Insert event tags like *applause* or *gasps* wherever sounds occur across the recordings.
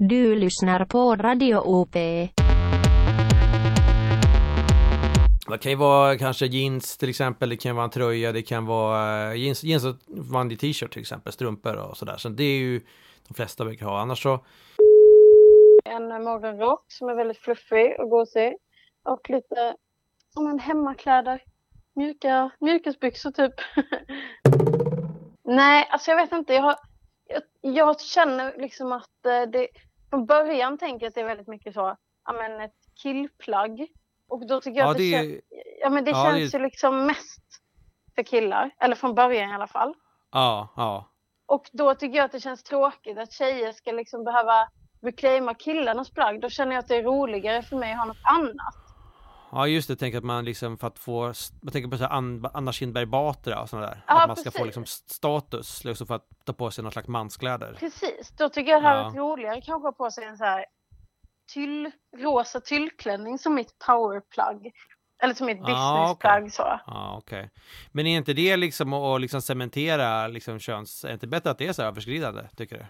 Du lyssnar på Radio OP. Det kan ju vara kanske jeans till exempel, det kan vara en tröja, det kan vara eh, jeans, jeans och vanlig t-shirt till exempel, strumpor och sådär. Så det är ju de flesta brukar ha. Annars så, En morgonrock som är väldigt fluffig och gosig. Och lite som en hemmakläder. Mjuka mjukisbyxor typ. *laughs* Nej, alltså jag vet inte. Jag, har, jag, jag känner liksom att eh, det... Från början tänker jag att det är väldigt mycket så. Ja men ett killplagg. Och då tycker jag ja att det, det kän, ja, men det ja, känns det- ju liksom mest för killar. Eller från början i alla fall. ja, ja. Och då tycker jag att det känns tråkigt att tjejer ska liksom behöva reclaima killarnas plagg. Då känner jag att det är roligare för mig att ha något annat. Ja just det, tänk att man liksom för att få, jag tänker på så Anna Kinberg Batra och sådana där. Ja, att man ska få precis. liksom status, liksom för att ta på sig någon slags manskläder. Precis, då tycker jag det hade Ja. varit roligare kanske på sig en så här tyll, rosa tyllklänning som mitt powerplagg. Eller som mitt Ah, businessplagg så. Ja, okej. Men är inte det liksom att liksom cementera liksom köns, är det inte bättre att det är så överskridande, tycker du?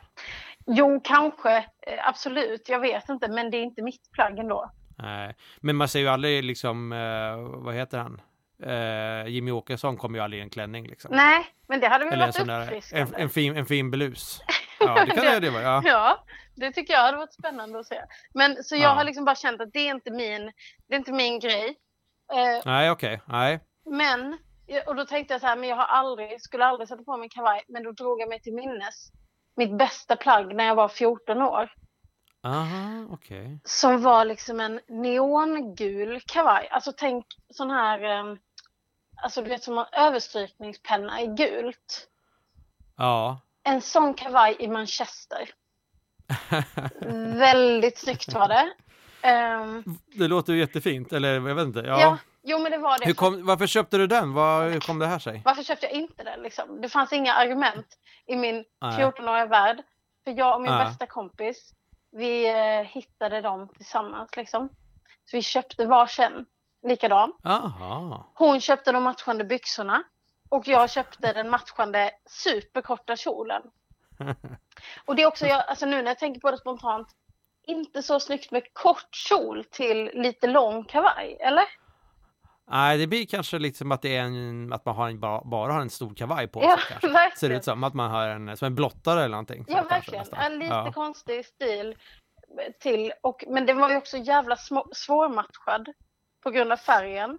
Jo, kanske. eh, Absolut, jag vet inte. Men det är inte mitt plagg ändå. Nej, men man ser ju aldrig liksom, eh, vad heter han? Eh, Jimmy Åkesson kommer ju aldrig i en klänning liksom. Nej, men det hade väl Eller varit där, en, uppfriskande. en, fin, en fin blus. *laughs* Ja, det kan det, det vara. Ja. Ja, det tycker jag hade varit spännande att se. Men så jag Ja. har liksom bara känt att det är inte min, det är inte min grej. Eh, Nej, okej. Nej. Men, och då tänkte jag så här, men jag har aldrig, skulle aldrig sätta på mig kavaj. Men då drog jag mig till minnes mitt bästa plagg när jag var 14 år. Aha, okej. Som var liksom en neongul kavaj. Alltså tänk sån här, eh, alltså du vet som en överstrykningspenna i gult. Ja. En sån kavaj i Manchester. Väldigt snyggt var det. Ehm, det låter ju jättefint, eller jag vet inte. Ja. ja. jo men det var det. Kom, varför köpte du den? Vad, hur kom det här sig? Varför köpte jag inte den liksom? Det fanns inga argument i min Nej. 14-åriga värld. För jag och min Nej. bästa kompis, vi eh, hittade dem tillsammans liksom. Så vi köpte varsin likadan. Aha. Hon köpte de matchande byxorna och jag köpte den matchande superkorta kjolen. *laughs* Och det är också, jag, alltså nu när jag tänker på det spontant, inte så snyggt med kort kjol till lite lång kavaj, eller? Nej, det blir kanske lite som att det är en, att man har en, bara, bara har en stor kavaj på Ja, sig kanske. *laughs* verkligen. Ser det ut som att man har en, som en blottare eller någonting. Ja, kanske verkligen. nästan. En lite Ja. konstig stil till. Och, men den var ju också jävla små, svårmatchad på grund av färgen.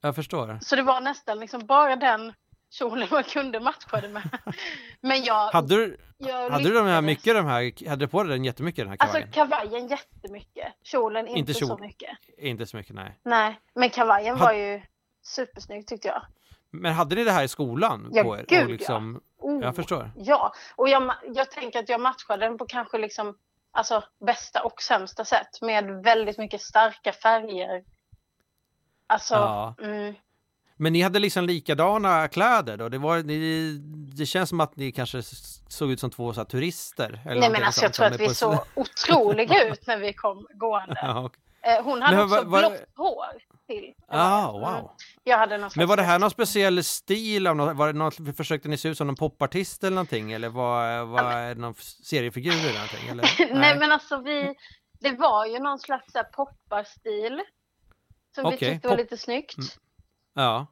Jag förstår. Så det var nästan liksom bara den kjolen man kunde matcha det med. *laughs* Men jag, Hade du, jag hade du de här mycket de här, hade du på dig den jättemycket den här Alltså kavajen? kavajen jättemycket. Kjolen inte, Inte så kjol. mycket. Inte så mycket, nej. Nej, men kavajen Had- var ju supersnygg tyckte jag. Men hade ni det här i skolan Ja, på er? gud, liksom, Oh, Jag förstår. Ja, och jag, jag tänker att jag matchade den på kanske liksom alltså bästa och sämsta sätt med väldigt mycket starka färger. Alltså, Ja. mm, Men ni hade liksom likadana kläder då? Det, var, ni, det känns som att ni kanske såg ut som två så här, turister. Eller nej men alltså jag tror att vi såg *laughs* otroliga ut när vi kom gående. *laughs* ja, okej. Eh, Hon hade Men också vad- blått hår till. Ah, Mm. wow. Jag hade någon Men var det här någon speciell stil av något, var det något, försökte ni se ut som någon popartist eller någonting? Eller var, var är det någon seriefigur eller någonting? Eller? *laughs* Nej men alltså vi, det var ju någon slags popparstil. Som vi Okej, tyckte var pop- lite snyggt. Ja,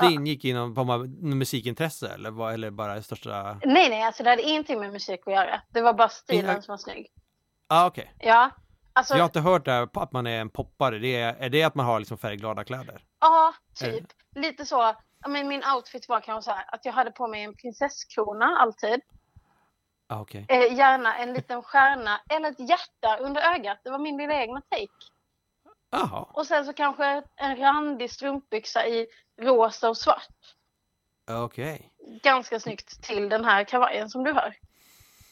det Ja. ingick i någon musikintresse eller, var, eller bara största... Nej nej, alltså det hade ingenting med musik att göra. Det var bara stilen Inga- som var snygg. Ja, ah, okej. Ja, alltså Jag har inte hört det här, att man är en poppare. Det är, är det att man har liksom färgglada kläder? ja, typ. Lite så. Men min outfit var kanske så här att jag hade på mig en prinsesskrona alltid. Ah, okej. Eh, gärna en liten stjärna eller ett hjärta under ögat. Det var min lilla egna take. Jaha. Och sen så kanske en randig strumpbyxa i rosa och svart. Okej. Ganska snyggt till den här kavajen som du hör.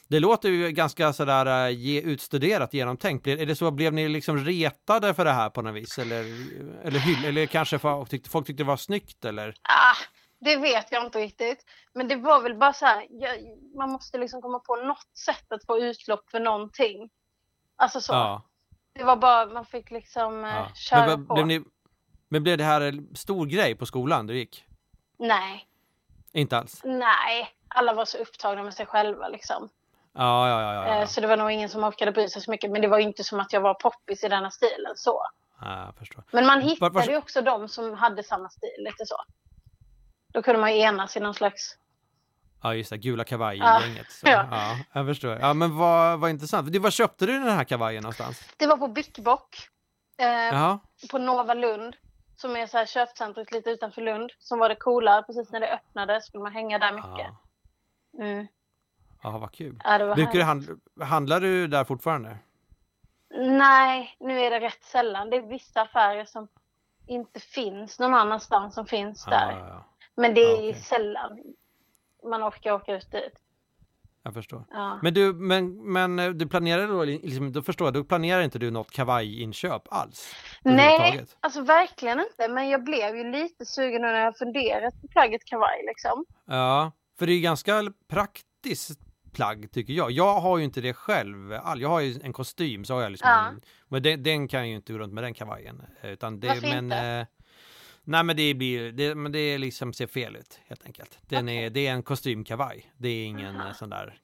Det låter ju ganska sådär äh, ge, utstuderat, genomtänkt. Är det så, blev ni liksom retade för det här på något vis? Eller, eller, hyll, eller kanske folk tyckte, folk tyckte det var snyggt eller? Ah, det vet jag inte riktigt. Men det var väl bara så här. Jag, man måste liksom komma på något sätt att få utlopp för någonting. Alltså så. Ja. Det var bara, man fick liksom eh, ja. köra Men, på. blev ni, men blev det här en stor grej på skolan du gick? Nej, Inte alls? nej. Alla var så upptagna med sig själva liksom. Ja, ja, ja. ja, Eh, ja. Så det var nog ingen som orkade bry sig så mycket. Men det var ju inte som att jag var poppis i denna stilen så. ja förstår. Men man hittade ju också de som hade samma stil lite så. Då kunde man ju enas i någon slags... Ja, just det. Gula kavaj-gänget. Så, *laughs* Ja. ja. jag förstår. Ja, men vad, vad intressant. Du, var köpte du den här kavajen någonstans? Det var på Bickbock. Eh, på Nova Lund. Som är så här köpcentret lite utanför Lund. Som var det coola. Precis när det öppnade skulle man hänga där mycket. Ja. Mm. ja, vad kul. Ja, det var Brukar du handla, handlar du där fortfarande? Nej, nu är det rätt sällan. Det är vissa affärer som inte finns någon annanstans som finns där. Ja, ja, ja. Men det är Ja, okej. sällan man orkar åka ut dit. Jag förstår. Ja. Men du, men, men eh, du planerar då, liksom, då förstår jag, då planerar inte du något kavajinköp alls? Nej, alltså verkligen inte. Men jag blev ju lite sugen när jag funderat på plagget kavaj liksom. Ja, för det är ganska praktiskt plagg tycker jag. Jag har ju inte det själv. All, jag har ju en kostym så har jag liksom Ja. en, Men den, den kan jag ju inte gå runt med den kavajen. eh, Utan det, Varför men, inte? Nej men det blir, det, men det liksom ser fel ut helt enkelt. Den är, det är en kostymkavaj. Det är ingen Aha. eh, sån där,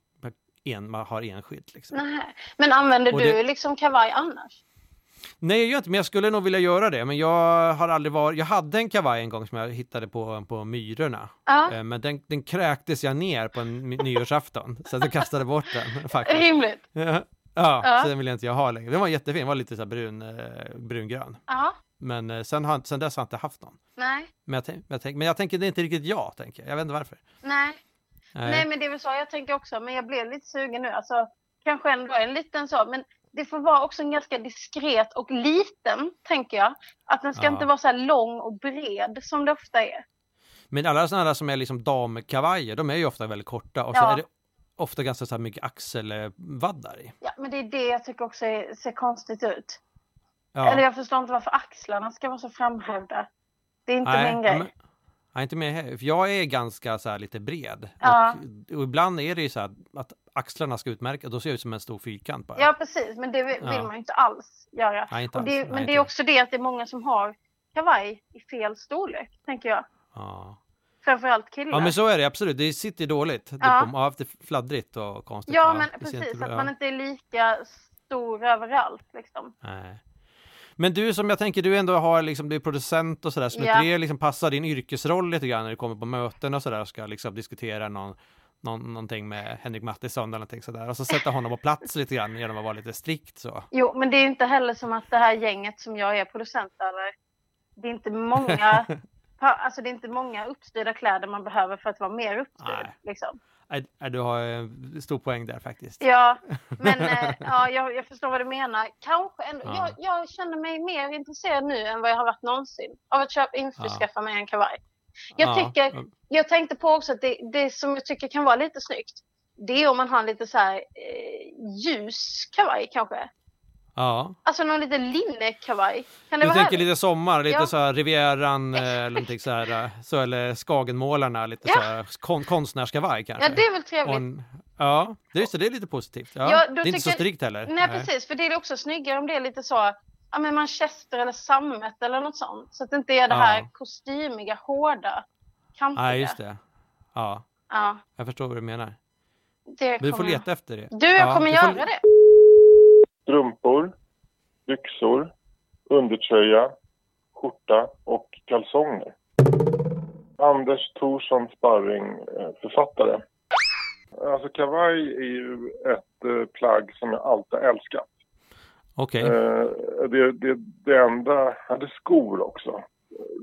en, man har enskild liksom. Nej. Men använder Och du det- liksom kavaj annars? Nej jag gör inte, men jag skulle nog vilja göra det. Men jag har aldrig varit, jag hade en kavaj en gång som jag hittade på, på Myrorna. Ja, Eh, Men den, den kräktes jag ner på en nyårsafton. *laughs* så att jag kastade bort den *laughs* faktiskt. rimligt. Ja, ja, Ja. så den vill jag inte jag ha längre. Den var jättefin, den var lite så brun, eh, brungrön. Ja, Men eh, sen, har, sen dess har jag inte haft någon. nej, Men jag, men, jag tänk, men jag tänker det är inte riktigt jag, tänker jag. Jag vet inte varför. nej. Nej, men det är väl så jag tänker också. Men jag blev lite sugen nu. Alltså, kanske ändå en liten så. Men det får vara också en ganska diskret och liten, tänker jag. Att den ska Ja. inte vara så här lång och bred som det ofta är. Men alla sådana där som är liksom damkavajer, de är ju ofta väldigt korta och så Ja. är det ofta ganska så mycket axelvaddar i. Ja, men det är det jag tycker också ser konstigt ut. Ja. Eller jag förstår inte varför axlarna ska vara så framhävda. Det är inte Nej, min grej. men- Nej, inte med. För jag är ganska så här lite bred. Ja. Och, och ibland är det ju så här att axlarna ska utmärka, då ser jag ut som en stor fyrkant bara. Ja, precis. Men det vill Ja. man ju inte alls göra. Nej, inte Och det, alls. men Nej, det är också det att det är många som har kavaj i fel storlek, tänker jag. Ja. Framförallt killar. ja, men så är det absolut. Det sitter dåligt. Det Ja. ja. haft det fladdrigt och konstigt. Ja, men det precis. Att man inte är lika stor överallt. Liksom. Nej. Men du som jag tänker, du ändå har liksom, du är producent och sådär, så Ja. det liksom passar din yrkesroll lite grann när du kommer på möten och sådär och ska liksom diskutera någon, någon, någonting med Henrik Mattisson eller någonting sådär och så sätta honom på plats lite grann genom att vara lite strikt så. Jo, men det är inte heller som att det här gänget som jag är producent över, det är inte många, *laughs* alltså det är inte många uppstyrda kläder man behöver för att vara mer uppstyrd. Nej. Liksom. Du har en stor poäng där faktiskt. Ja, *laughs* men eh, ja, jag, jag förstår vad du menar. Kanske ändå, Ja. jag, jag känner mig mer intresserad nu än vad jag har varit någonsin av att köpa, införskaffa mig en kavaj. Jag, Ja, tycker, ja. jag tänkte på också att det, det som jag tycker kan vara lite snyggt, det är om man har en lite så här eh, ljus kavaj kanske. Ja, Alltså någon liten linnekavaj. Kan det du vara tänker härligt? lite sommar, lite Ja. så här Rivieran eh, eller någonting så här, eh, så eller Skagenmålarna, lite Ja. så här kon, konstnärskavaj kanske. Ja, det är väl trevligt. en, ja, det är, just det, är lite positivt. Ja, Ja, det är inte så strikt heller. Nej, precis. För det är också snyggare om det är lite så, ja men manchester eller sammet eller något sånt. Så att det inte är det här kostymiga, hårda, kantiga. Nej, just det. Ja, Ja, jag förstår vad du menar. det Men du får jag- leta efter det. Du, jag Ja, kommer får- göra det. Strumpor, byxor, undertröja, skjorta och kalsonger. Anders Thorsson Sparring, eh, författare. Alltså kavaj är ju ett eh, plagg som jag alltid älskat. Okej. Eh, det, det, det enda, jag hade skor också.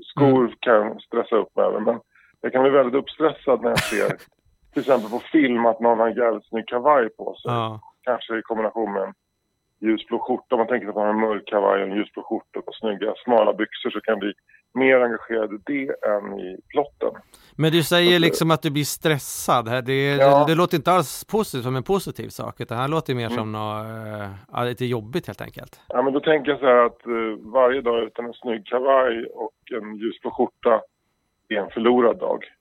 Skor kan jag stressa upp mig över men jag kan bli väldigt uppstressad när jag ser *laughs* till exempel på film att någon har en jävligt snygg kavaj på sig Ja. kanske i kombination med en ljusblå skjorta. Om man tänker att man har en mörk kavaj och en ljusblå skjorta och snygga smala byxor så kan bli mer engagerad i det än i plotten. Men du säger liksom att du blir stressad här. Det, Ja. det, det låter inte alls positivt som en positiv sak, utan det här låter mer Mm. som något, eh, ja, lite jobbigt helt enkelt. Ja, men då tänker jag så här att eh, varje dag utan en snygg kavaj och en ljusblå skjorta är en förlorad dag. *laughs*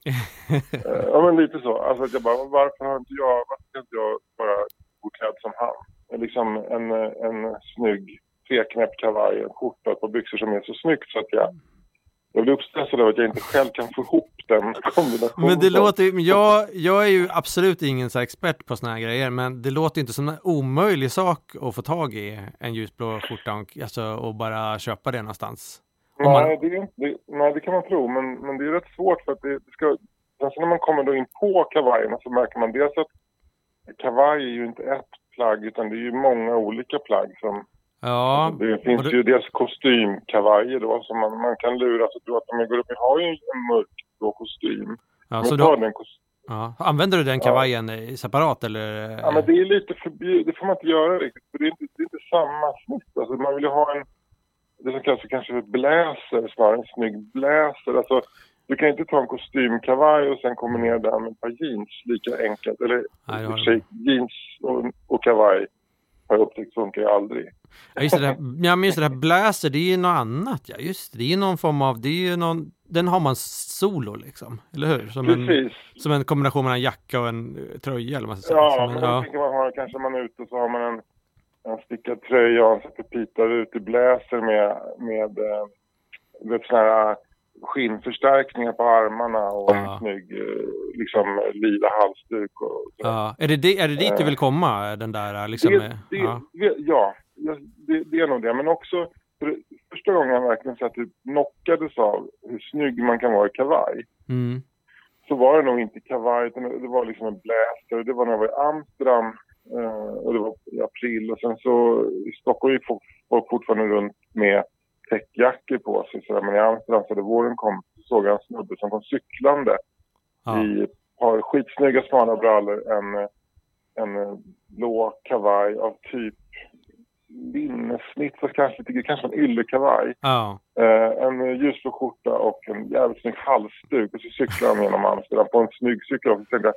Eh, ja, men lite så. Alltså att jag bara, varför har inte jag, varför kan inte jag bara gå klädd som han? Liksom en, en snygg treknäppt kavaj, en skjorta par byxor som är så snyggt så att jag jag blir uppstressad över att jag inte själv kan få ihop den kombinationen. Men det låter ju, jag, jag är ju absolut ingen så expert på såna här grejer, men det låter ju inte som en omöjlig sak att få tag i en ljusblå skjorta och, alltså, och bara köpa det någonstans. Man- Nej, det det, nej, det kan man tro, men, men det är rätt svårt för att det, det ska... Alltså när man kommer då in på kavajerna så märker man dels att kavaj är ju inte ett plagg utan det är ju många olika plagg som... Ja, Det finns det- ju dels kostymkavajer då som man, man kan luras och tro att man går upp, jag har ju en mörkblå kostym. ja, så då, den kostym. ja. Använder du den kavajen eh, separat eller? Ja men det är lite förbjudet, det får man inte göra riktigt för det är inte, det är inte samma snitt. Alltså man vill ju ha en, det som kallas för kanske för bläser snarare, en snygg bläser. Alltså du kan inte ta en kostymkavaj och sen kombinera den med ett par jeans lika enkelt. Eller Nej, i har och för sig, jeans och, och kavaj har jag upptäckt funkar ju aldrig. Ja, just det, där, ja, men just det där blazer, det är ju något annat. Ja, just det, det är ju någon form av, det är ju någon, den har man solo liksom, eller hur? Som en, Precis. som en kombination mellan en jacka och en eh, tröja eller vad man ska säga. Ja, en, men ja. tänker man ha, kanske man är ute och så har man en, en stickad tröja och en sätter pitar ut i bläser med, med eh, du vet, såna här skinnförstärkningar på armarna och Ja. en snygg eh, liksom lila halsduk och så. Ja. Är, det, är det dit du vill komma, den där liksom? det, eh, det, ja. det, ja, det, det är nog det. Men också för första gången jag verkligen så att det knockades av hur snygg man kan vara i kavaj. Mm. så var det nog inte kavaj utan det var liksom en bläser. Det var när jag var i Amsterdam eh, och det var i april och sen så i Stockholm gick folk fortfarande runt med täckjackor på sig. Så där. Men i Amsterdam så våren kom så såg jag en snubbe som kom cyklande Ja. i par skitsnygga smala brallor, en, en blå kavaj av typ linnesnitt, fast kanske lite, kanske en yllekavaj. Ja. Eh, en ljusblå skjorta och en jävligt snygg halsduk. Och så cyklade han genom Amsterdam på en snygg cykel. Och så tänkte jag,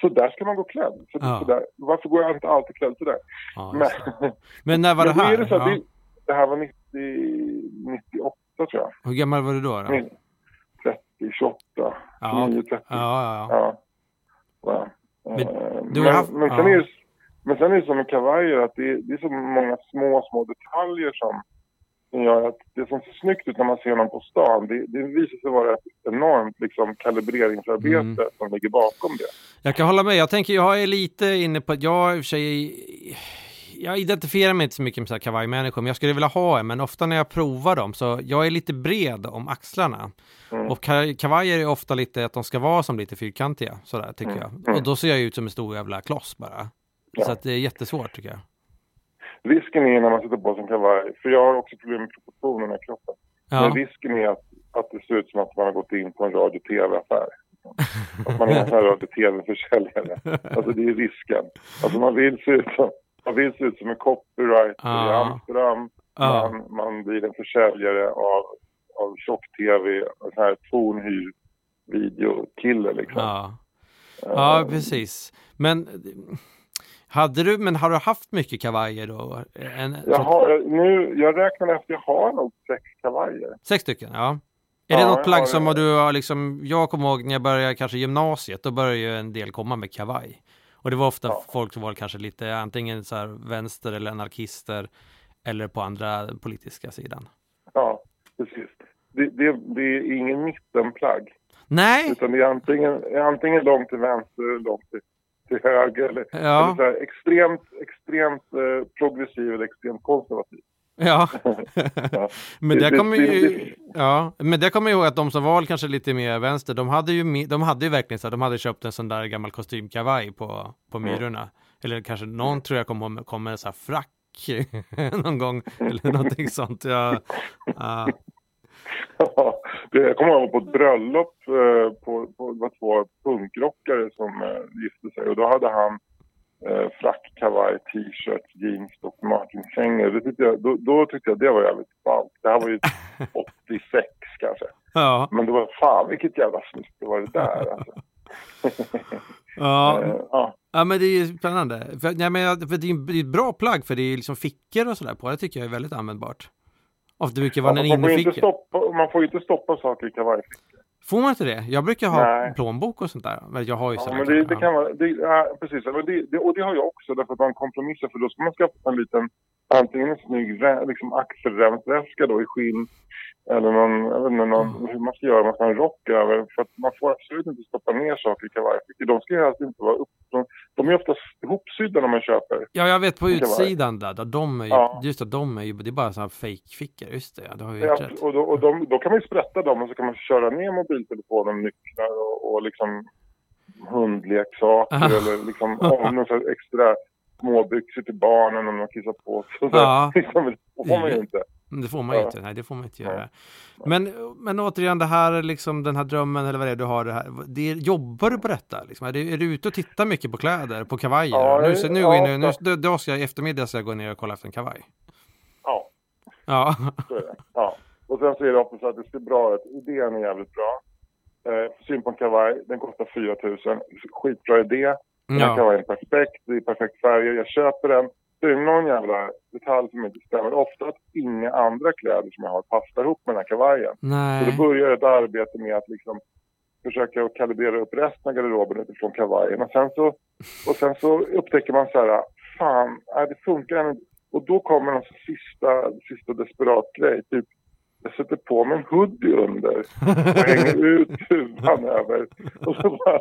så där ska man gå klädd. Så, Ja. så där, varför går jag inte alltid klädd så där? ja Men. Men när var *laughs* det här? Så det, det här var 90, 98 tror jag. Hur gammal var du då? då? 30, 28, Ja. 29, 30. Ja, ja, ja. Men Eh, men, haft- men, sen är det, men sen är det som med kavajer att det är, det är så många små, små detaljer som, som gör att det som ser snyggt ut när man ser någon på stan, det, det visar sig vara ett enormt liksom, kalibreringsarbete Mm. som ligger bakom det. Jag kan hålla med. Jag tänker, jag är lite inne på att jag i och för sig jag identifierar mig inte så mycket med så här kavajmänniskor, men jag skulle vilja ha en, men ofta när jag provar dem så jag är lite bred om axlarna. Mm. Och ka- kavajer är ofta lite att de ska vara som lite fyrkantiga, sådär tycker Mm. jag. Mm. Och då ser jag ut som en stor jävla kloss bara. Ja. Så att det är jättesvårt tycker jag. Risken är när man sätter på sig en kavaj, för jag har också problem med proportionerna i kroppen. Ja, Men risken är att, att det ser ut som att man har gått in på en radio-tv-affär. Att man är en sån här radio-tv-försäljare. *laughs* Alltså det är risken. Alltså man vill se ut som, man vill se ut som en copyright i Ja. Amsterdam. ja, Man, man blir en försäljare av, av tjock-tv, en sån här tornhyr videokille liksom. ja. Eh, ja, precis. Men hade du, men har du haft mycket kavajer då? En, jag, har, nu, jag räknar efter, jag har nog sex kavajer. Sex stycken, ja. Är Ja, det något plagg som du har liksom, jag kommer ihåg när jag började kanske gymnasiet, då började ju en del komma med kavaj. Och det var ofta Ja. folk som var kanske lite antingen så här vänster eller anarkister eller på andra politiska sidan. Ja, precis. Det, det, det är ingen mittenplagg. Nej, Utan det är antingen, antingen långt till vänster eller långt till, till höger. Eller, eller ja, så här, extremt, extremt eh, progressiv eller extremt konservativ. Ja. *laughs* Ja. *laughs* men det kommer ju, ja, men det kommer jag ihåg att de som var kanske lite mer vänster, de hade ju, de hade ju verkligen så här, de hade köpt en sån där gammal kostymkavaj på, på Mm. Myrorna. Eller kanske någon tror jag kom, kom med en sån här frack *laughs* någon gång, eller någonting sånt. Ja, ja. Ja, det, jag kommer ihåg på ett bröllop eh, på, på, det var två punkrockare som eh, gifte sig och då hade han eh, frack, kavaj, t-shirt, jeans och smockingkängor. Det tyckte jag, då, då tyckte jag det var jävligt ballt. Det här var ju *laughs* 86 kanske. ja, Men det var fan vilket jävla snyggt det var det där alltså. *laughs* ja. Eh, ja. Ja men det är ju spännande. För, nej, men, för det är ett bra plagg för det är liksom fickor och sådär på. Det tycker jag är väldigt användbart. Ofta brukar vara Ja, en fast man, får ju inte innerficka. stoppa, man får ju inte stoppa saker i kavaj. Får man inte det? Jag brukar ha Nej. plånbok och sånt där. Men jag har ju Ja, men det, det kan vara, det, ja, precis. Men det, det, och det har jag också därför att man kompromissar för då ska man skaffa en liten antingen en snygg liksom axelremsväska då i skinn eller någon, jag vet inte någon, hur man ska göra, man ska ha en rock över. För att man får absolut inte stoppa ner saker i kavajfickor. De ska ju helst inte vara upp, de, de är oftast ihopsydda när man köper. Ja, jag vet på utsidan där, där de är ju, Ja. just det, de är ju, det är bara sådana fake-fickor, just det, ja, det har ju Ja, rätt. och då, och de, då kan man ju sprätta dem och så kan man köra ner mobiltelefonen, nycklar och, och liksom hundleksaker *laughs* eller liksom om någon extra småbyxor till barnen om de har kissat på sig. Ja. *laughs* det får man ju inte. Det får man ju Ja. inte, nej det får man inte göra. Men, men återigen det här, liksom den här drömmen eller vad det är du har, det här, det är, jobbar du på detta? Liksom? Är, du, är du ute och tittar mycket på kläder, på kavajer? Ja, nu, så, nu, ja, in, nu, nu, då ska jag i eftermiddag ska jag gå ner och kolla efter en kavaj. Ja, Ja. Ja. Och sen så är det också så att det ser bra ut. Idén är jävligt bra. Eh, syn på en kavaj, den kostar 4 000. Skitbra idé. Den ja. kavajen är perfekt, det är perfekt färger, jag köper den. Det är någon jävla detalj som inte stämmer. Ofta att inga andra kläder som jag har passar ihop med den här kavajen. Så nej. då börjar ett arbete med att liksom försöka kalibrera upp resten av garderoben utifrån kavajen. Och sen så, och sen så upptäcker man så här, fan, nej, det funkar inte. Och då kommer en sista, sista desperat grej. Typ, jag sätter på mig en hoodie under och hänger ut huvan över. Och så, bara,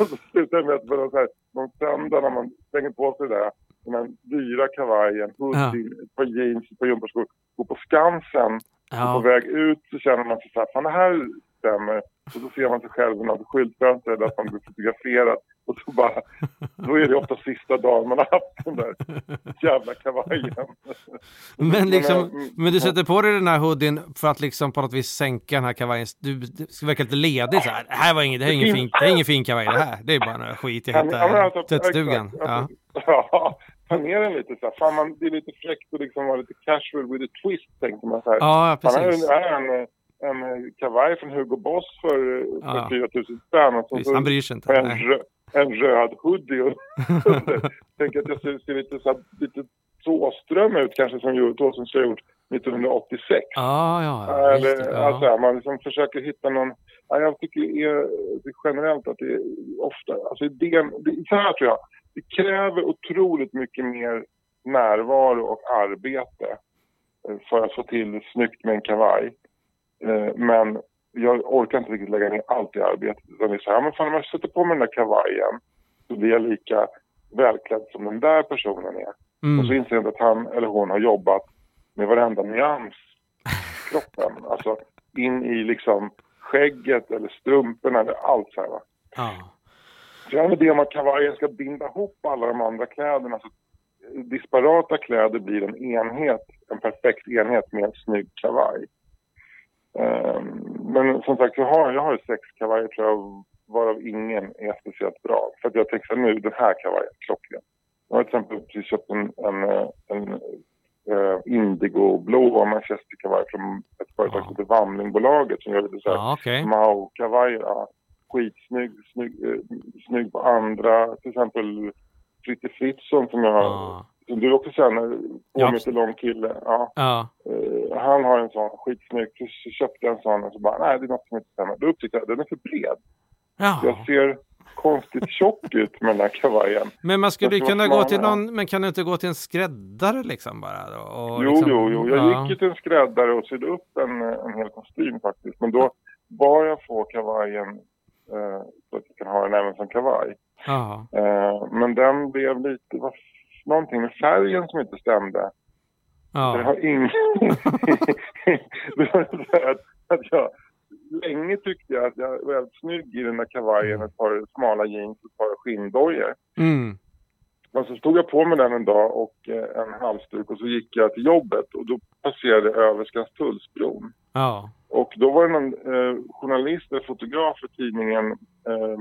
och så slutar det med att man så här, någon söndag när man slänger på sig det där, den här dyra kavajen, hoodien, ett par jeans, ett par gympaskor, går på Skansen och på Ja. väg ut så känner man sig så här, fan det här stämmer. Och så ser man sig själv i något skyltfönster där man blir fotograferad. Och så bara, då är det ofta sista dagen man har haft den där jävla kavajen. Men liksom, Men, eh, men du sätter på dig den här hoodien för att liksom på något vis sänka den här kavajen. Du, du ska verka lite ledig så här. Det här var ingen, det är ingen fin, det är ingen fin kavaj det här. Det är bara några skit jag hittade alltså, i tvättstugan. exakt. Ja. Alltså, *laughs* ja, ta ner den lite så här. Fan, man, det är lite fräckt att liksom vara lite casual with a twist, tänkte man så här. ja, precis. här är en, en kavaj från Hugo Boss för, för Ja. 4 000 spänn. Och så, så Han bryr sig inte. jag en, rö, en röd hoodie. *laughs* Tänk att jag ser, ser lite, så här, lite Thåström ut kanske som Thåström skulle ha gjort 1986. Ja, ja, ja. just Eller, det, alltså, ja. man liksom försöker hitta någon... Ja, jag tycker är, det generellt att det är ofta... Alltså idén, det, så här tror jag. Det kräver otroligt mycket mer närvaro och arbete eh, för att få till snyggt med en kavaj. Eh, Men jag orkar inte riktigt lägga ner allt i arbetet. Utan det är så här, men fan om jag sätter på mig den där kavajen så blir jag lika välklädd som den där personen är. Och så Mm. inser jag att han eller hon har jobbat med varenda nyans i kroppen. Alltså in i liksom skägget eller strumporna eller allt så här va. Ja. Så jag har en idé om att kavajen ska binda ihop alla de andra kläderna så disparata kläder blir en enhet, en perfekt enhet med en snygg kavaj. Ehm, men som sagt, jag har, jag har sex kavajer tror jag, varav ingen är speciellt bra. För att jag här, nu, den här kavajen, klockren. Jag har till exempel precis köpt en, en, eh, en uh, indigoblå manchesterkavaj från ett företag som heter Vamlingbolaget som gör lite så här Ja, okej. Mao-kavajer. Ja. Skitsnygg, snygg, eh, snygg på andra. Till exempel Fritte Fritzson som jag Ja. Som du också känner, lång kille. Ja. Ja. Eh, han har en sån skitsnygg. Så, köpte jag en sån och så bara, nej det är något som inte stämmer. Då upptäckte jag att den är för bred. Ja. Jag ser konstigt tjock ut med den här kavajen. Men man skulle ju kunna gå till någon, men kan du inte gå till en skräddare liksom bara? Och Jo, liksom, jo, jo. Jag ja. gick ju till en skräddare och sydde upp en, en hel kostym faktiskt. Men då var jag få kavajen eh, så att jag kan ha den även som kavaj. Eh, men den blev lite, var någonting med färgen som inte stämde. Ja. har ingen... *laughs* det var så att, att jag... Länge tyckte jag att jag var väldigt snygg i den där kavajen, ett par smala jeans och ett par skinndojor. Mm. Men så stod jag på mig den en dag och eh, en halsduk och så gick jag till jobbet och då passerade jag Överskanstullsbron. Ja. Och då var det någon eh, journalist eller fotograf för tidningen eh,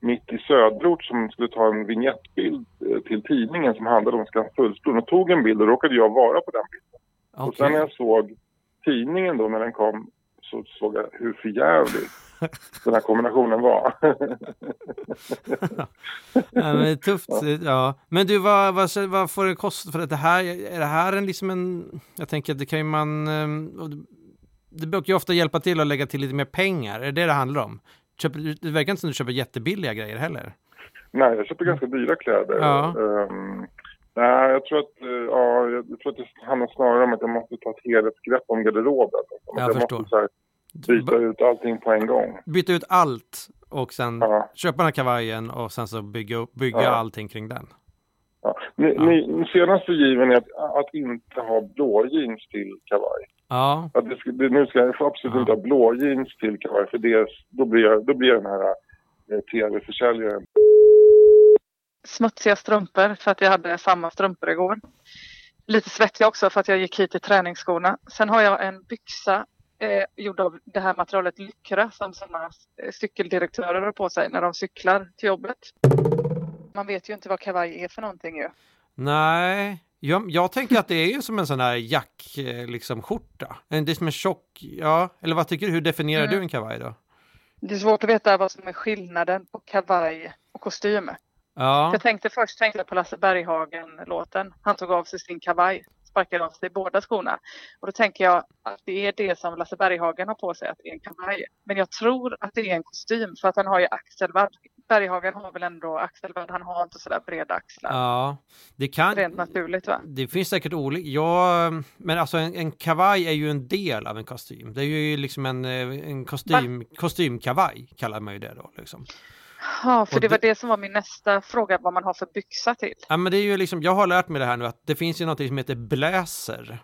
Mitt i Söderort som skulle ta en vignettbild eh, till tidningen som handlade om Skanstullsbron och tog en bild och råkade jag vara på den bilden. Och sen när jag såg tidningen då när den kom så såg jag hur förjävlig *laughs* den här kombinationen var. Ja, men det är tufft. *laughs* Ja. Men du, vad, vad, vad får det kosta för det här? Är det här en liksom en... Jag tänker att det kan ju man... det- Det brukar ju ofta hjälpa till att lägga till lite mer pengar. Är det det det handlar om? Köper, du- det verkar inte som du köper jättebilliga grejer heller. Nej, jag köper ganska dyra kläder. Ja. Ehm, Nej, jag tror att, eh, ja, jag jag tror att det handlar snarare om att jag måste ta ett helhetsgrepp om garderoben. Liksom. Att Jag förstår. måste här, byta ut allting på en gång. Byta ut allt och sen Ja. köpa den här kavajen och sen så bygga, bygga Ja. allting kring den. Ja. Ni, Ja. ni, senaste given är att, att inte ha blå jeans till kavaj. Ja, Att det ska, det, nu ska jag absolut Ja. inte ha blå jeans till kavaj för det, då, blir jag, då blir jag den här eh, tv-försäljaren. smutsiga strumpor för att jag hade samma strumpor igår. Lite svettiga också för att jag gick hit i träningsskorna. Sen har jag en byxa eh, gjord av det här materialet Lycra som sådana eh, cykeldirektörer har på sig när de cyklar till jobbet. Man vet ju inte vad kavaj är för någonting ju. nej. Jag, jag tänker att det är ju som en sån här jack, eh, liksom skjorta. Det är som en tjock, ja, eller vad tycker du? Hur definierar Mm. du en kavaj då? Det är svårt att veta vad som är skillnaden på kavaj och kostym. Ja, Jag tänkte först tänkte på Lasse Berghagen-låten. Han tog av sig sin kavaj, sparkade av sig båda skorna. Och då tänker jag att det är det som Lasse Berghagen har på sig, att det är en kavaj. Men jag tror att det är en kostym för att han har ju axelvadd. Berghagen har väl ändå axelvadd, han har inte sådär breda axlar. ja. Det kan... Rent naturligt va? Det finns säkert olika, ja, men alltså en, en kavaj är ju en del av en kostym. Det är ju liksom en, eh, en kostym, kostymkavaj kallar man ju det då liksom. Ja, för Och det var det- det som var min nästa fråga, vad man har för byxa till. Ja men det är ju liksom, jag har lärt mig det här nu att det finns ju något som heter bläser.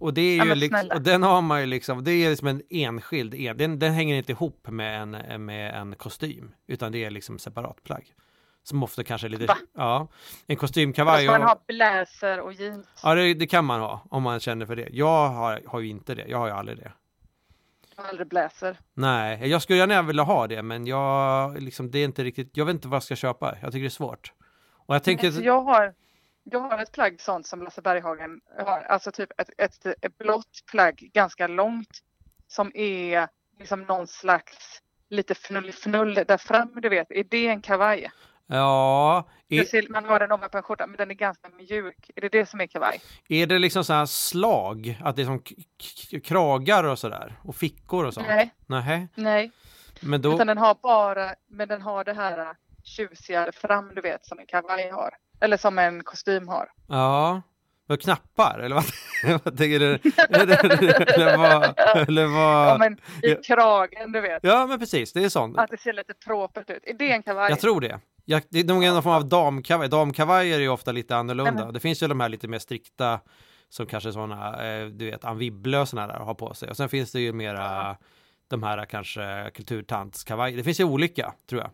Och det är Ja, ju liksom, och den har man ju liksom, det är liksom en enskild, en, den, den hänger inte ihop med en, med en kostym, utan det är liksom separat plagg. Som ofta kanske är lite, Va? ja, en kostymkavaj. Alltså man och- har bläser och jeans. Ja, det, det kan man ha om man känner för det. Jag har, har ju inte det. Jag har ju aldrig det. Jag har aldrig bläser. Nej, jag skulle gärna vilja ha det, men jag, liksom, det är inte riktigt, jag vet inte vad jag ska köpa. Jag tycker det är svårt. Och jag tänker, Alltså, jag, har, jag har ett plagg sånt som Lasse Berghagen har. Alltså typ ett, ett, ett blått plagg ganska långt som är liksom någon slags lite fnull-fnull där fram, du vet. Är det en kavaj? ja, är, ser, man har den ovanpå en skjorta men den är ganska mjuk. Är det det som är kavaj? är det liksom så här slag? Att det är som kragar och sådär? Och fickor och sånt? Nej, Nej. nej. Men då, Utan den har bara, men den har det här tjusiga fram, du vet, som en kavaj har. Eller som en kostym har. ja. Vad knappar? Eller vad, *laughs* vad tänker du? eller, eller vad? Eller Ja, vad? men i ja. kragen, du vet. Ja, men precis. Det är sånt. Att det ser lite propert ut. Är det en kavaj? Jag tror det. Jag, det är nog en form av damkavaj. Damkavajer är ju ofta lite annorlunda. Men- Det finns ju de här lite mer strikta som kanske sådana, eh, du vet, Ann Wibble och sådana där har på sig. Och sen finns det ju mera de här kanske kulturtantskavajer. Det finns ju olika, tror jag.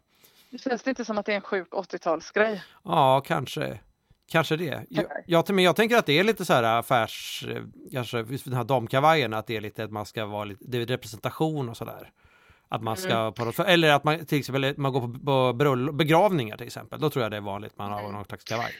Det känns inte som att det är en sjuk 80-talsgrej. Ja, kanske. Kanske det. Jag, jag, men jag tänker att det är lite så här affärs, eh, kanske den här damkavajen, att det är lite att man ska vara lite, det är representation och sådär. Att man ska Mm. på något, eller att man till exempel man går på, på bröll- begravningar till exempel. Då tror jag det är vanligt man har Mm. någon slags kavaj.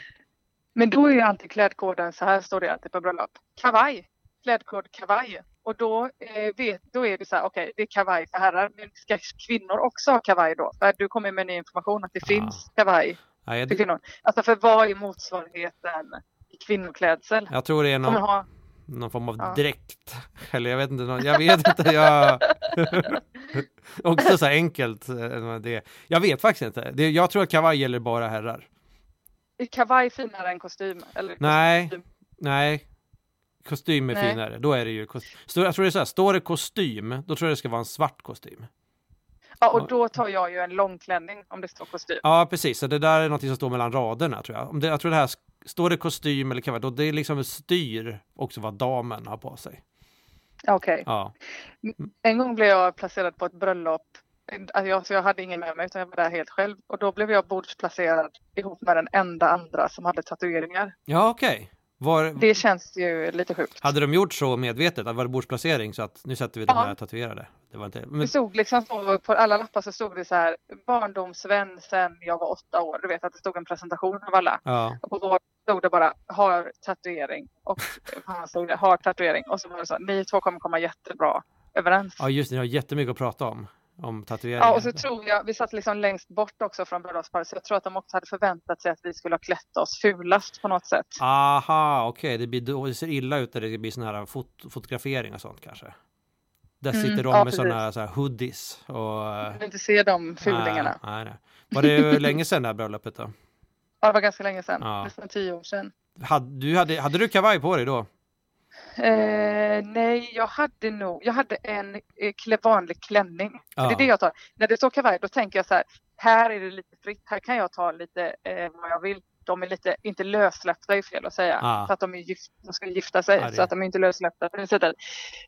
Men då är ju alltid klädkoden, så här står det alltid på bröllop. Kavaj. Klädkod kavaj. Och då, eh, vet, då är det så här, okej, det är kavaj för herrar. Men ska kvinnor också ha kavaj då? För du kommer med ny information att det Ah. finns kavaj Nej, för det, kvinnor. Alltså för vad är motsvarigheten i kvinnoklädsel? jag tror det är någon, ha, någon form av Ja. dräkt. Eller jag vet inte, någon- jag vet inte, jag... *laughs* Också så här enkelt. eh, Det. Jag vet faktiskt inte. Det, jag tror att kavaj gäller bara herrar. är kavaj finare än kostym? Eller Nej, kostym? nej. Kostym är Nej. finare. Då är det ju kostym. Jag tror det är så här, står det kostym, då tror jag det ska vara en svart kostym. Ja, och då tar jag ju en långklänning om det står kostym. Ja, precis. Så det där är något som står mellan raderna tror jag. Om det, jag tror det här, står det kostym eller kavaj, då det är liksom styr också vad damen har på sig. Okej. Ja. En gång blev jag placerad på ett bröllop. Alltså jag, så jag hade ingen med mig utan jag var där helt själv. Och då blev jag bordsplacerad ihop med den enda andra som hade tatueringar. Ja, okej. Var, Det känns ju lite sjukt. Hade de gjort så medvetet? Att var det bordsplacering så att nu sätter vi den här tatuerade? Det var inte... Men, Det stod liksom så, på alla lappar så stod det så här barndomsvän sen jag var åtta år. Du vet att det stod en presentation av alla. ja. Och på vår stod det bara har tatuering. Och på hans stod det har tatuering. Och så var det så ni två kommer komma jättebra överens. ja, just det. Ni har jättemycket att prata om. Om tatueringar. Ja, och så tror jag, vi satt liksom längst bort också från bröllopsparet, så jag tror att de också hade förväntat sig att vi skulle ha klätt oss fulast på något sätt. Aha, okej. Det, blir, då- det ser illa ut när det blir sån här fot, fotografering och sånt kanske. Där Mm, sitter de ja, med såna så här hoodies och... Jag vill inte se de fulingarna. Nej, nej, nej. Var det länge sedan det här bröllopet då? Ja, det var ganska länge sedan, Ja. nästan tio år sedan. Hade du, hade, hade du kavaj på dig då? Eh, nej, jag hade nog, jag hade en eh, vanlig klänning. Ja. Det är det jag tar. När det står kavaj då tänker jag så här, här är det lite fritt, här kan jag ta lite eh, vad jag vill. De är lite, inte lössläppta är fel att säga, Ja. för att de, är gift, de ska gifta sig Ja, så att de är inte lössläppta sättet.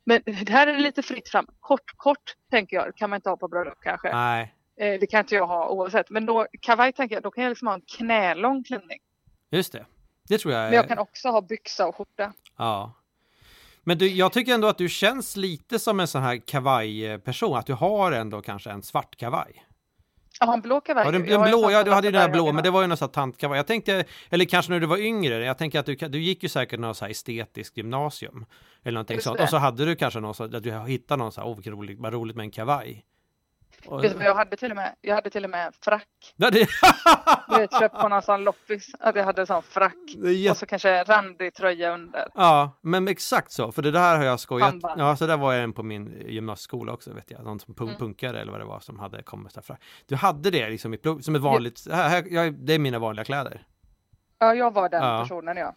Men det här är det lite fritt fram. Kort, kort tänker jag, kan man inte ha på bröllop kanske. Nej, Eh, det kan inte jag ha oavsett. Men då, kavaj tänker jag, då kan jag liksom ha en knälång klänning. just det. Det tror jag Men jag kan också ha byxa och skjorta. Ja. Men du, jag tycker ändå att du känns lite som en sån här kavajperson, att du har ändå kanske en svart kavaj. Jag har en blå kavaj. Ja, den, den blå, sån ja, du hade ju den här blå, men det var ju någon sån här tantkavaj. Jag tänkte, eller kanske när du var yngre, jag tänker att du, du gick ju säkert något så här estetiskt gymnasium. Eller någonting Just sånt. det. Och så hade du kanske någon så att du hittade någon så här, åh vilket roligt, vad roligt med en kavaj. Och, Vet du jag hade till och med? Jag hade till och med frack. ja, det, Du vet, köpt på någon sån loppis. Att jag hade en sån frack. jätte- Och så kanske randig tröja under. Ja, men exakt så, för det där har jag skojat. Samband. Ja, så där var jag en på min gymnasieskola också, vet jag. Någon som punk Mm. punkare eller vad det var som hade kommit därför. Du hade det liksom i plugg, som ett vanligt, här, här, jag, det är mina vanliga kläder. Ja, jag var den Ja. personen ja.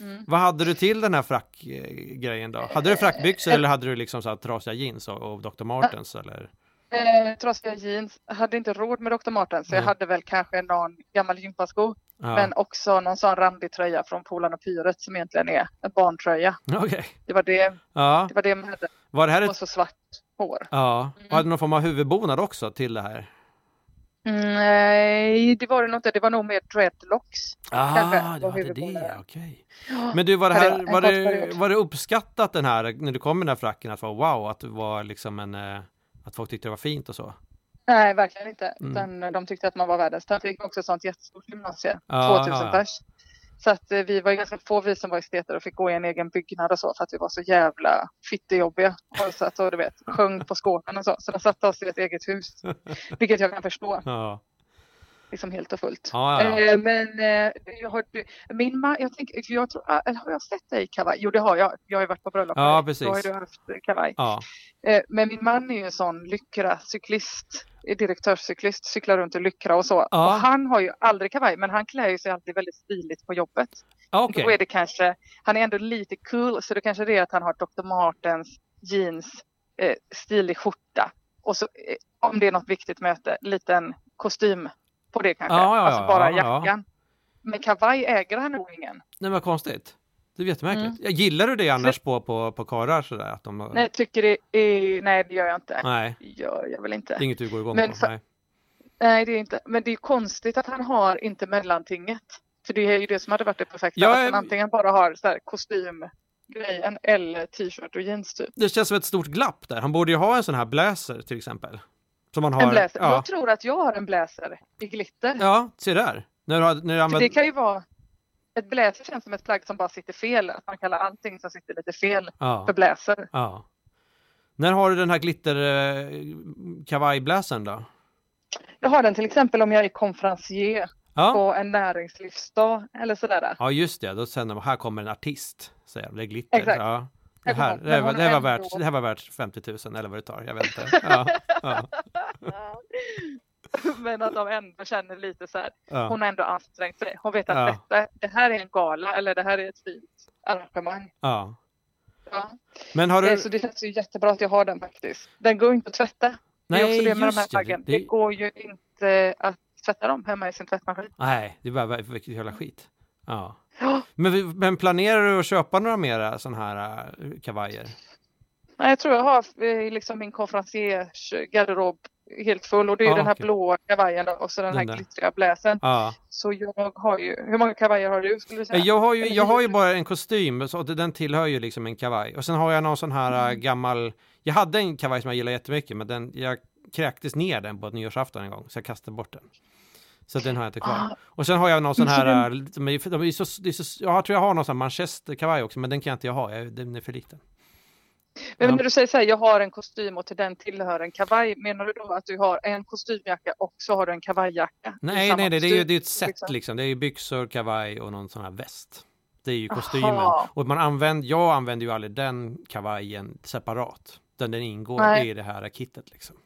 Mm. Vad hade du till den här frackgrejen då? Hade du frackbyxor Eh, eller hade du liksom så här trasiga jeans och, och Dr. Martens eller? Eh, trasiga jeans. Jag hade inte råd med Dr. Martens. Så jag hade väl kanske någon gammal gympasko. Ja. Men också någon sån randig tröja från Polarn och Pyret som egentligen är en barntröja. Okej. Det var det, Ja, det var det man hade. var det här Och ett... så svart hår. Ja, och Mm. hade du någon form av huvudbonad också till det här? Nej, det var det nog inte. Det var nog mer dreadlocks. Kanske, Ah, du var hade det, okej. Men du, var det, det här, var det, var det uppskattat den här, när du kom med den här fracken, att vara wow, att du var liksom en, eh, att folk tyckte det var fint och så? Nej, verkligen inte. Mm. Utan de tyckte att man var världens tönt. Vi gick också ett sånt jättestort gymnasie. Ja, 2000 ja. pers. Så att eh, vi var ganska få vi som var esteter och fick gå i en egen byggnad och så för att vi var så jävla fittejobbiga. Och så att, och du vet, sjöng på skåpen och så. Så de satte oss i ett eget hus. *laughs* Vilket jag kan förstå, Ja, liksom helt och fullt. ja, ja. ja. Eh, men eh, jag har, min man, jag tänker, jag tror, ah, eller har jag sett dig i kavaj? Jo det har jag. Jag har ju varit på bröllop Ja, dig. precis. Då har du haft eh, kavaj. ja. Eh, Men min man är ju en sån lyckra cyklist, direktörscyklist, cyklar runt i lyckra och så. Ja. Och han har ju aldrig kavaj, men han klär ju sig alltid väldigt stiligt på jobbet. Ah, Okej. Då är det kanske, han är ändå lite cool, så det kanske är att han har Dr. Martens jeans, eh, stilig skjorta och så eh, om det är något viktigt möte, liten kostym på det kanske. Ja, ja, alltså bara ja, ja. jackan. Men kavaj äger han nog ingen. Nej, vad konstigt. Det är jättemärkligt. Mm. Jag Gillar du det annars på, på, på karlar sådär? Att de, Nej, tycker det är, nej det gör jag inte. Nej, gör jag väl inte. det är inget du går igång Men på. för- Nej. Nej, det är inte. Men det är konstigt att han har inte mellantinget. För det är ju det som hade varit det perfekta. Ja, att han jag- antingen bara har så här kostymgrejen eller t-shirt och jeans typ. Det känns som ett stort glapp där. Han borde ju ha en sån här blazer till exempel. Som man har. En blazer. Ja, Jag tror att jag har en blazer i glitter. ja se där. När du, har, när du använder... det kan ju vara ett blazer känns som ett plagg som bara sitter fel. Att man kallar allting som sitter lite fel Ja, för blazer. ja. När har du den här glitter eh, kavajblazern då? Jag har den till exempel om jag är konferencier Ja. på en näringslivsdag eller sådär. ja, just det. Då säger de här kommer en artist. Säger de. Det är glitter. Exakt. Ja. Det här, det, var- det, var värt, det här var värt 50 000 eller vad det tar. Jag vet inte. Ja, ja, *laughs* Men att de ändå känner lite så här. ja. Hon har ändå ansträngt sig. Hon vet att detta, det här är en gala eller det här är ett fint arrangemang. ja. Ja. Men har Eh, du... Så det känns ju jättebra att jag har den faktiskt. Den går inte att tvätta. det är också det med de här det. Det- Det, det- går ju inte att tvätta dem hemma i sin tvättmaskin. Nej, det är bara vilket jävla skit. Ja. *gasps* Men, men planerar du att köpa några mera sådana här uh, kavajer? Nej, Jag tror jag har eh, liksom min konferenciers garderob helt full och det är ju Ah, den här okej. blåa kavajen och så den, Den här där. glittriga bläsen. Ja. Så jag har ju, hur många kavajer har du skulle du säga? Jag har ju, jag har ju bara en kostym, så att den tillhör ju liksom en kavaj. Och sen har jag någon sån här Mm. uh, gammal, jag hade en kavaj som jag gillar jättemycket, men den, jag kräktes ner den på ett nyårsafton en gång, så jag kastade bort den. Så den har jag inte kvar. Ah. Och sen har jag någon sån Så här, uh, de är, de är så, det är så, jag tror jag har någon sån här manchesterkavaj också, men den kan jag inte jag ha, jag, den är för liten. Men Ja. när du säger så här, jag har en kostym och till den tillhör en kavaj. Menar du då att du har en kostymjacka och så har du en kavajjacka? Nej, nej, nej, det är ju det är ett set liksom? liksom. Det är ju byxor, kavaj och någon sån här väst. Det är ju kostymen. Aha. Och man använder, jag använder ju aldrig den kavajen separat. Den den ingår Nej. i det här kittet liksom.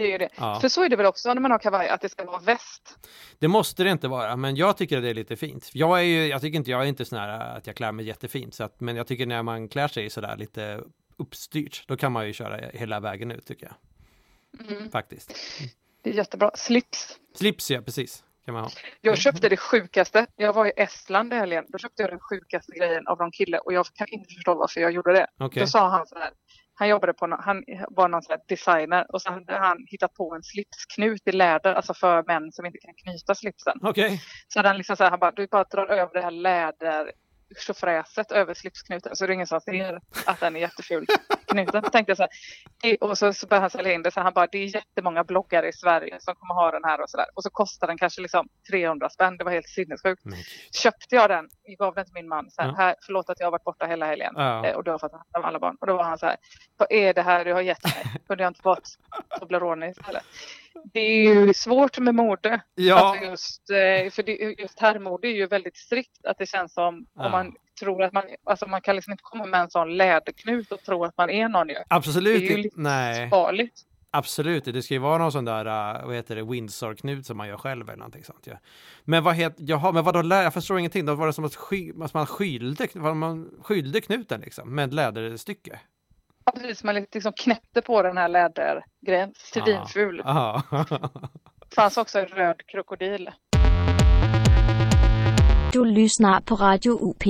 Det är ju det. Ja. För så är det väl också när man har kavaj, att det ska vara väst. Det måste det inte vara, men jag tycker att det är lite fint. Jag är ju, jag tycker inte, jag är inte sån här att jag klär mig jättefint, så att, men jag tycker när man klär sig sådär lite uppstyrt, då kan man ju köra hela vägen ut tycker jag. Mm. Faktiskt. Det är jättebra. Slips. Slips ja, precis. Kan man ha. Jag köpte det sjukaste. Jag var i Estland i helgen. Då köpte jag den sjukaste grejen av någon kille och jag kan inte förstå varför jag gjorde det. Okej. Då sa han så här. Han jobbade på, han var någon här designer och så hade han hittat på en slipsknut i läder, alltså för män som inte kan knyta slipsen. Okej. Så hade han liksom så här, han bara, du bara drar över det här läder tjofräset över slipsknuten så det är ingen som ser att den är jätteful knuten. Tänkte så här, och så, så började han sälja in det så han bara, det är jättemånga bloggare i Sverige som kommer ha den här och så där. Och så kostar den kanske liksom 300 spänn, det var helt sinnessjukt. Gud. Köpte jag den, jag gav den till min man, så här, Ja. här, förlåt att jag har varit borta hela helgen. Ja. Eh, Och då har fått hand om alla barn. Och då var han så här, vad är det här du har gett mig? *laughs* Kunde jag inte fått Toblerone istället? Det är ju svårt med mode. Ja, Alltså just, eh, för det, just herrmode är ju väldigt strikt. Att det känns som Ja. om man tror att man, alltså man kan liksom inte komma med en sån läderknut och tro att man är någon ju. Det absolut är ju Nej, farligt. absolut. Det ska ju vara någon sån där, uh, vad heter det, Windsor-knut som man gör själv eller någonting sånt. Ja. Men vad heter, jaha, men vadå, jag förstår ingenting. Då var det som att, sky, att man skylde, man skylde knuten liksom med ett läderstycke. Ja, Precis, man liksom knäppte på den här lädergrejen. Svinful. Ja. *laughs* fanns också en röd krokodil. Du lyssnar på Radio UP.